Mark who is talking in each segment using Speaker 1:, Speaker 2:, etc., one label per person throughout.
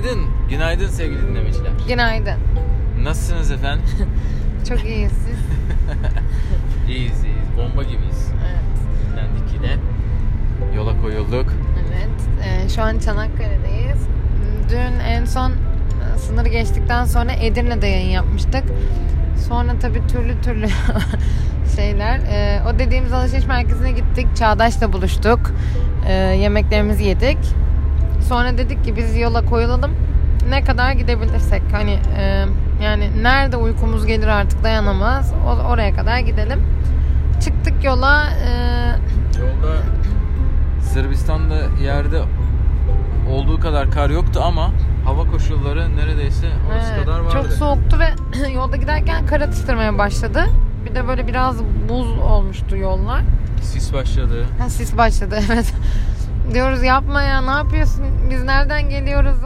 Speaker 1: Günaydın. Günaydın sevgili dinleyiciler.
Speaker 2: Günaydın.
Speaker 1: Nasılsınız efendim?
Speaker 2: Çok iyiyiz siz.
Speaker 1: iyiyiz iyiyiz. Bomba gibiyiz.
Speaker 2: Evet.
Speaker 1: Dinlendik yine. Yola koyulduk.
Speaker 2: Evet. Ee, şu an Çanakkale'deyiz. Dün en son e, sınırı geçtikten sonra Edirne'de yayın yapmıştık. Sonra tabii türlü türlü şeyler. Ee, o dediğimiz alışveriş merkezine gittik. Çağdaş'la buluştuk. Ee, yemeklerimizi yedik. Sonra dedik ki biz yola koyulalım. Ne kadar gidebilirsek. Hani e, yani nerede uykumuz gelir artık dayanamaz. O, oraya kadar gidelim. Çıktık yola. E,
Speaker 1: Yolda Sırbistan'da yerde olduğu kadar kar yoktu ama hava koşulları neredeyse orası
Speaker 2: Evet,
Speaker 1: kadar vardı.
Speaker 2: Çok soğuktu ve yolda giderken kar atıştırmaya başladı. Bir de böyle biraz buz olmuştu yollar.
Speaker 1: Sis başladı.
Speaker 2: Ha, sis başladı evet. Diyoruz yapma ya ne yapıyorsun? Biz nereden geliyoruz?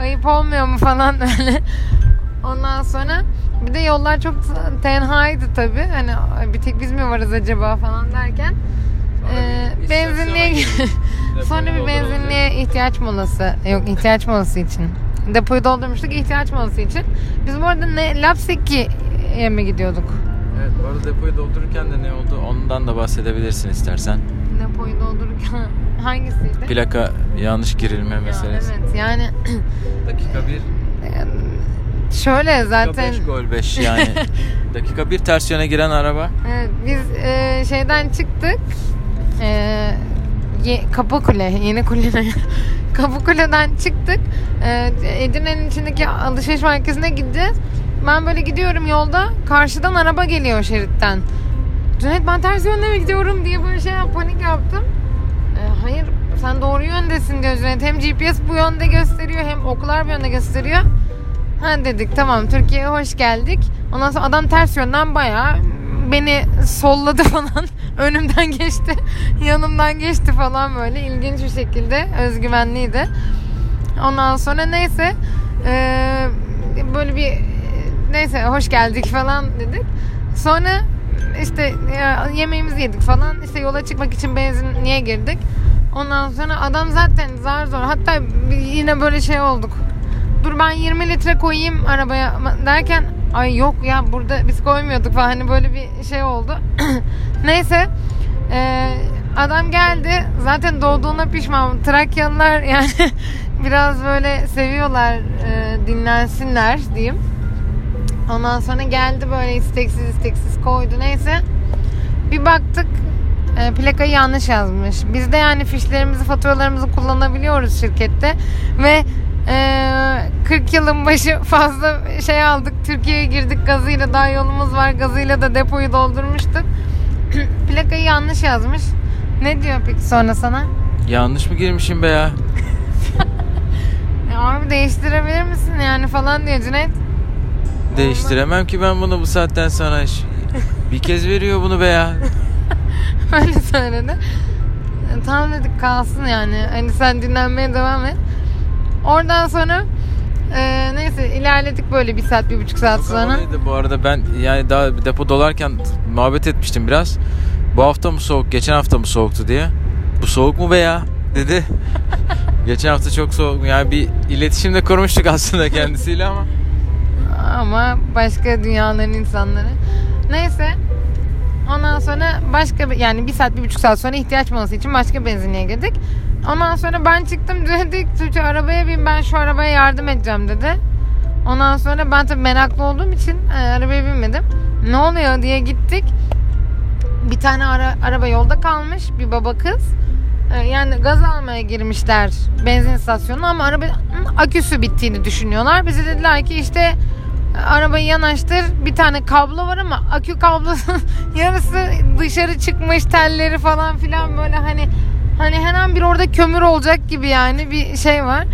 Speaker 2: Ayıp olmuyor mu falan böyle. Ondan sonra bir de yollar çok tenhaydı tabii. Hani bir tek biz mi varız acaba falan derken.
Speaker 1: Sonra
Speaker 2: Ee, benzinliğe. Sonra bir benzinliğe ihtiyaç molası yok ihtiyaç molası için depoyu doldurmuştuk ihtiyaç molası için. Biz bu arada ne Lapseki'ye mi gidiyorduk?
Speaker 1: Evet bu arada depoyu doldururken de ne oldu ondan da bahsedebilirsin istersen.
Speaker 2: Depoyu doldururken hangisiydi?
Speaker 1: Plaka yanlış girilme
Speaker 2: Ya,
Speaker 1: meselesi.
Speaker 2: evet yani
Speaker 1: Dakika 1
Speaker 2: şöyle zaten
Speaker 1: Dakika 5 gol 5 yani. dakika 1 ters yöne giren araba.
Speaker 2: evet, biz e, şeyden çıktık e, ye, Kapıkule yeni kule Kapıkule'den çıktık e, Edirne'nin içindeki alışveriş merkezine gideceğiz ben böyle gidiyorum yolda karşıdan araba geliyor şeritten Cüneyt ben ters yönde mi gidiyorum diye böyle şey yap- panik yaptım hayır sen doğru yöndesin diyor Cüneyt hem GPS bu yönde gösteriyor hem oklar bir yönde gösteriyor Ha dedik tamam Türkiye'ye hoş geldik. Ondan sonra adam ters yönden bayağı beni solladı falan. Önümden geçti. Yanımdan geçti falan böyle. ilginç bir şekilde. Özgüvenliydi. Ondan sonra neyse eee, böyle bir neyse hoş geldik falan dedik. Sonra işte ya, yemeğimizi yedik falan. İşte yola çıkmak için benzinliğe girdik. Ondan sonra adam zaten zar zor. Hatta yine böyle şey olduk. Dur ben 20 litre koyayım arabaya derken ay yok ya burada biz koymuyorduk. falan. Hani böyle bir şey oldu. Neyse e, adam geldi. Zaten doğduğuna pişman. Trakyalılar yani biraz böyle seviyorlar e, dinlensinler diyeyim. Ondan sonra geldi böyle isteksiz isteksiz koydu. Neyse bir baktık e, plakayı yanlış yazmış. Biz de yani fişlerimizi faturalarımızı kullanabiliyoruz şirkette ve ee, 40 yılın başı fazla şey aldık. Türkiye'ye girdik gazıyla daha yolumuz var. Gazıyla da depoyu doldurmuştuk. Plakayı yanlış yazmış. Ne diyor peki sonra sana?
Speaker 1: Yanlış mı girmişim be ya?
Speaker 2: E, abi değiştirebilir misin yani falan diyor Cüneyt.
Speaker 1: Değiştiremem ki ben bunu bu saatten sonra. Bir kez veriyor bunu be ya.
Speaker 2: Öyle söyledi. E, Tamam dedik kalsın yani. Hani sen dinlenmeye devam et. Oradan sonra e, neyse ilerledik böyle bir saat bir buçuk saat
Speaker 1: Çok
Speaker 2: sonra.
Speaker 1: havalıydı bu arada ben yani daha depo dolarken muhabbet etmiştim biraz. Bu hafta mı soğuk, geçen hafta mı soğuktu diye. Bu soğuk mu be ya dedi. geçen hafta çok soğuk. Yani bir iletişimde kurmuştuk aslında kendisiyle ama.
Speaker 2: ama başka dünyaların insanları. Neyse. Ondan sonra başka bir yani bir saat bir buçuk saat sonra ihtiyaç molası için başka benzinliğe girdik. Ondan sonra ben çıktım dedik Tuğçe arabaya bin ben şu arabaya yardım edeceğim dedi. Ondan sonra ben tabii meraklı olduğum için e, arabaya binmedim. Ne oluyor diye gittik. Bir tane ara, araba yolda kalmış bir baba kız. E, yani gaz almaya girmişler benzin istasyonuna ama arabanın aküsü bittiğini düşünüyorlar. Bize dediler ki işte arabayı yanaştır bir tane kablo var ama akü kablosunun yarısı dışarı çıkmış telleri falan filan böyle hani hani her an bir orada kömür olacak gibi yani bir şey var.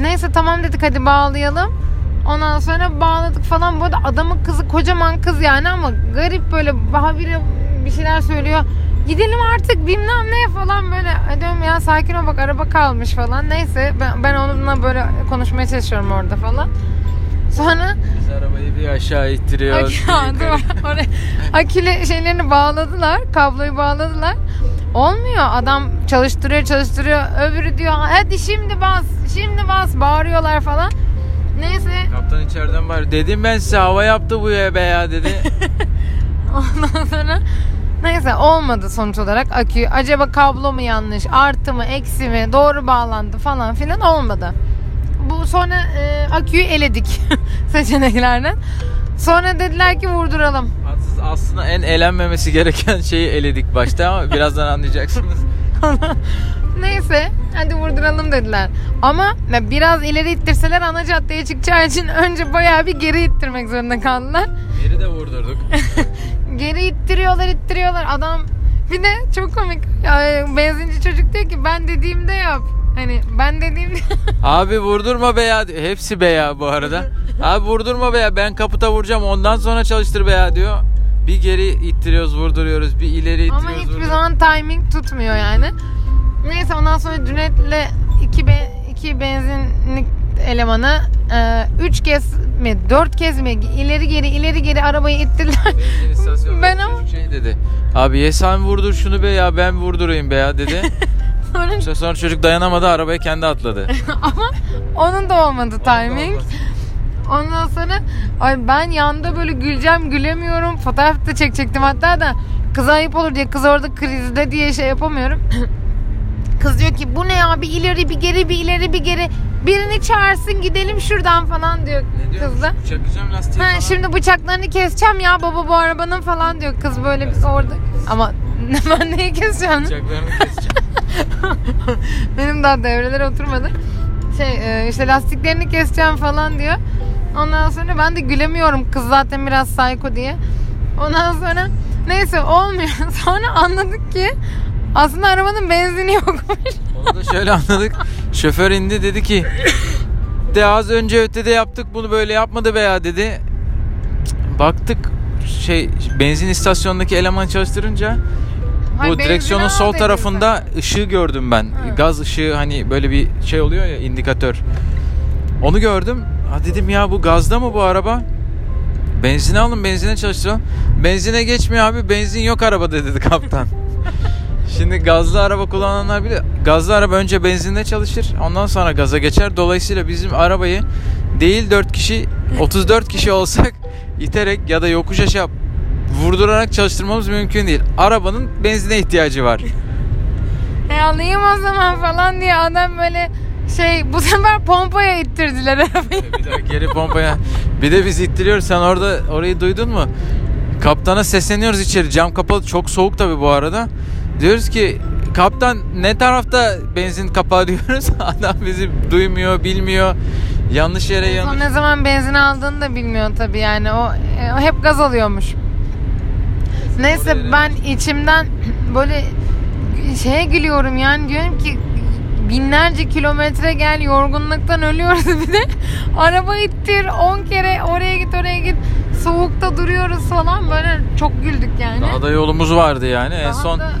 Speaker 2: Neyse tamam dedik hadi bağlayalım. Ondan sonra bağladık falan. Bu arada adamın kızı kocaman kız yani ama garip böyle habire bir şeyler söylüyor. Gidelim artık bilmem ne falan böyle. Diyorum ya sakin ol bak araba kalmış falan. Neyse ben, ben onunla böyle konuşmaya çalışıyorum orada falan. Sonra
Speaker 1: Biz arabayı bir aşağı ittiriyoruz.
Speaker 2: Oraya, akülü şeylerini bağladılar. Kabloyu bağladılar. Olmuyor. Adam çalıştırıyor çalıştırıyor. Öbürü diyor hadi şimdi bas şimdi bas bağırıyorlar falan. Neyse
Speaker 1: Kaptan içeriden var. Dedim ben size hava yaptı bu ya be ya dedi.
Speaker 2: ondan sonra neyse olmadı sonuç olarak akü. Acaba kablo mu yanlış artı mı eksi mi doğru bağlandı falan filan olmadı. Bu sonra e, aküyü eledik seçeneklerden. Sonra dediler ki vurduralım.
Speaker 1: Aslında- Aslında en elenmemesi gereken şeyi eledik başta ama birazdan anlayacaksınız.
Speaker 2: Neyse hadi vurduralım dediler. Ama ya biraz ileri ittirseler ana caddeye çıkacağı için önce bayağı bir geri ittirmek zorunda kaldılar.
Speaker 1: Yeri de vurdurduk.
Speaker 2: Geri ittiriyorlar ittiriyorlar. Adam bir de çok komik. Ya, benzinci çocuk diyor ki ben dediğimde yap. Hani ben dediğimde
Speaker 1: Abi vurdurma be ya. Hepsi be ya bu arada. Abi vurdurma be ya ben kaputa vuracağım ondan sonra çalıştır be ya diyor. Bir geri ittiriyoruz vurduruyoruz bir ileri
Speaker 2: ama
Speaker 1: ittiriyoruz
Speaker 2: hiçbir
Speaker 1: vurduruyoruz.
Speaker 2: zaman timing tutmuyor yani. Neyse ondan sonra Cüneyt'le iki, be, iki benzinlik elemanı e, üç kez mi dört kez mi ileri geri ileri geri arabayı
Speaker 1: istasyonunda
Speaker 2: Ben ama-
Speaker 1: şey dedi. Abi ya sen vurdur şunu be ya ben vurdurayım be ya dedi.
Speaker 2: Sonra-
Speaker 1: İşte sonra çocuk dayanamadı arabaya kendi atladı.
Speaker 2: ama onun da olmadı timing. Ondan sonra ay ben yanda böyle güleceğim gülemiyorum. Fotoğraf da çekecektim hatta da kız ayıp olur diye kız orada krizde diye şey yapamıyorum. kız diyor ki bu ne ya bir ileri bir geri bir ileri bir geri birini çağırsın gidelim şuradan falan diyor kız da.
Speaker 1: Çakacağım lastiği
Speaker 2: Ha,
Speaker 1: falan.
Speaker 2: şimdi bıçaklarını keseceğim ya baba bu arabanın falan diyor kız böyle biz orada ama ben neyi keseceğim?
Speaker 1: Bıçaklarını keseceğim.
Speaker 2: Benim daha devrelere oturmadı. Şey e, işte lastiklerini keseceğim falan diyor. Ondan sonra ben de gülemiyorum kız zaten biraz psycho diye. Ondan sonra neyse olmuyor. Sonra anladık ki aslında arabanın benzini yokmuş.
Speaker 1: Onu da şöyle anladık. Şoför indi dedi ki de az önce ötede yaptık bunu böyle yapmadı be ya dedi. Baktık şey benzin istasyonundaki eleman çalıştırınca
Speaker 2: Hayır,
Speaker 1: bu direksiyonun sol tarafında ışığı gördüm ben.
Speaker 2: Ha.
Speaker 1: Gaz ışığı hani böyle bir şey oluyor ya indikatör. Onu gördüm. Ha dedim ya bu gazda mı bu araba? Benzine alın benzine çalıştıralım. Benzine geçmiyor abi benzin yok arabada dedi kaptan. Şimdi gazlı araba kullananlar bile gazlı araba önce benzinle çalışır ondan sonra gaza geçer. Dolayısıyla bizim arabayı değil 4 kişi 34 kişi olsak iterek ya da yokuş aşağı vurdurarak çalıştırmamız mümkün değil. Arabanın benzine ihtiyacı var.
Speaker 2: E alayım o zaman falan diye adam böyle şey bu sefer pompaya ittirdiler arabayı.
Speaker 1: bir daha geri pompaya. Bir de biz ittiriyoruz. Sen orada orayı duydun mu? Kaptana sesleniyoruz içeri. Cam kapalı. Çok soğuk tabii bu arada. Diyoruz ki kaptan ne tarafta benzin kapağı diyoruz. Adam bizi duymuyor, bilmiyor. Yanlış yere
Speaker 2: Son
Speaker 1: yanlış.
Speaker 2: ne zaman benzin aldığını da bilmiyor tabii yani o, e, o hep gaz alıyormuş. Neyse
Speaker 1: Oraya
Speaker 2: ben içimden böyle şeye gülüyorum yani diyorum ki binlerce kilometre gel yorgunluktan ölüyoruz bir de araba ittir 10 kere oraya git oraya git soğukta duruyoruz falan böyle çok güldük yani.
Speaker 1: Daha da yolumuz vardı yani. En
Speaker 2: Daha
Speaker 1: son
Speaker 2: da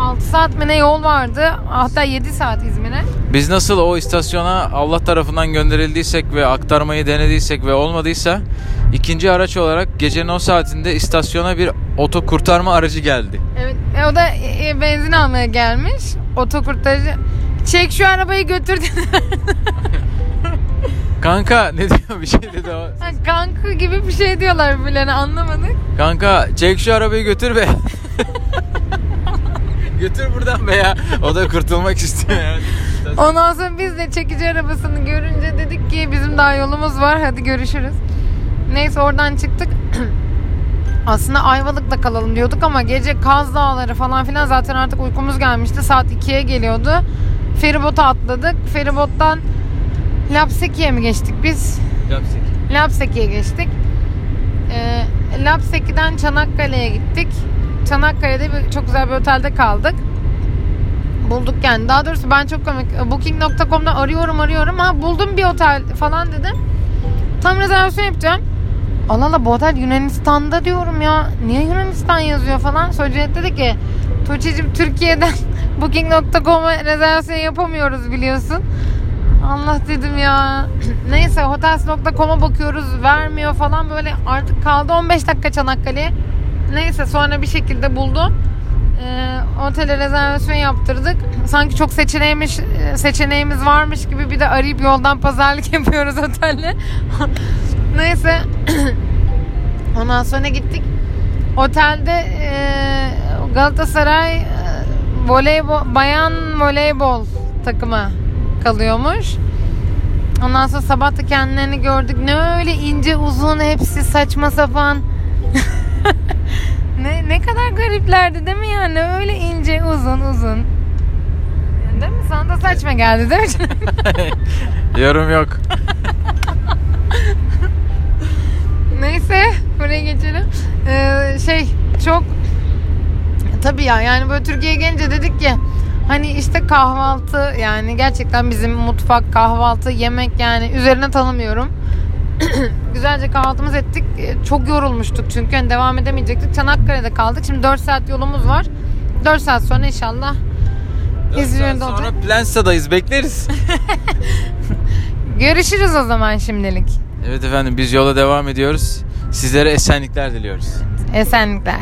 Speaker 2: 6 saat mi ne yol vardı hatta 7 saat İzmir'e.
Speaker 1: biz nasıl o istasyona Allah tarafından gönderildiysek ve aktarmayı denediysek ve olmadıysa ikinci araç olarak gecenin o saatinde istasyona bir oto kurtarma aracı geldi.
Speaker 2: Evet, e, o da e, e, benzin almaya gelmiş. Otokurtarıcı. Çek şu arabayı götür dedi.
Speaker 1: Kanka ne diyor bir şey dedi o.
Speaker 2: Ha, Kankı gibi bir şey diyorlar birbirlerine anlamadık.
Speaker 1: Kanka çek şu arabayı götür be. götür buradan be ya. O da kurtulmak istiyor yani.
Speaker 2: Ondan sonra biz de çekici arabasını görünce dedik ki bizim daha yolumuz var hadi görüşürüz. Neyse oradan çıktık. Aslında Ayvalık'ta kalalım diyorduk ama gece Kaz Dağları falan filan zaten artık uykumuz gelmişti. Saat 2'ye geliyordu. Feribota atladık. Feribottan Lapseki'ye mi geçtik biz?
Speaker 1: Yapsik.
Speaker 2: Lapseki'ye geçtik. Ee, Lapseki'den Çanakkale'ye gittik. Çanakkale'de bir, çok güzel bir otelde kaldık. Bulduk yani. Daha doğrusu ben çok komik. Booking.com'da arıyorum arıyorum. Ha buldum bir otel falan dedim. Tam rezervasyon yapacağım. Allah Allah bu otel Yunanistan'da diyorum ya. Niye Yunanistan yazıyor falan. Cüneyt dedi ki Tuğçe'cim Türkiye'den Booking.com'a rezervasyon yapamıyoruz biliyorsun. Allah dedim ya. Neyse hotels.com'a bakıyoruz vermiyor falan böyle artık kaldı 15 dakika Çanakkale'ye. Neyse sonra bir şekilde buldu. e, otele rezervasyon yaptırdık. Sanki çok seçeneğimiz seçeneğimiz varmış gibi bir de arayıp yoldan pazarlık yapıyoruz otelle. Neyse. Ondan sonra gittik. Otelde e, Galatasaray e, voleybol bayan voleybol takımı kalıyormuş. Ondan sonra sabah da kendilerini gördük. Ne öyle ince uzun hepsi saçma sapan. ne ne kadar gariplerdi değil mi yani? Öyle ince uzun uzun. Değil mi? Sana da saçma geldi değil mi?
Speaker 1: Yorum yok.
Speaker 2: Neyse buraya geçelim. Ee, şey çok tabii ya yani böyle Türkiye'ye gelince dedik ki hani işte kahvaltı yani gerçekten bizim mutfak kahvaltı yemek yani üzerine tanımıyorum. Güzelce kahvaltımızı ettik. Ee, Çok yorulmuştuk çünkü hani devam edemeyecektik. Çanakkale'de kaldık. Şimdi 4 saat yolumuz var. 4 saat sonra inşallah İzmir'de
Speaker 1: Sonra
Speaker 2: olacak.
Speaker 1: Plansa'dayız bekleriz.
Speaker 2: Görüşürüz o zaman şimdilik.
Speaker 1: evet efendim biz yola devam ediyoruz. Sizlere esenlikler diliyoruz.
Speaker 2: Esenlikler.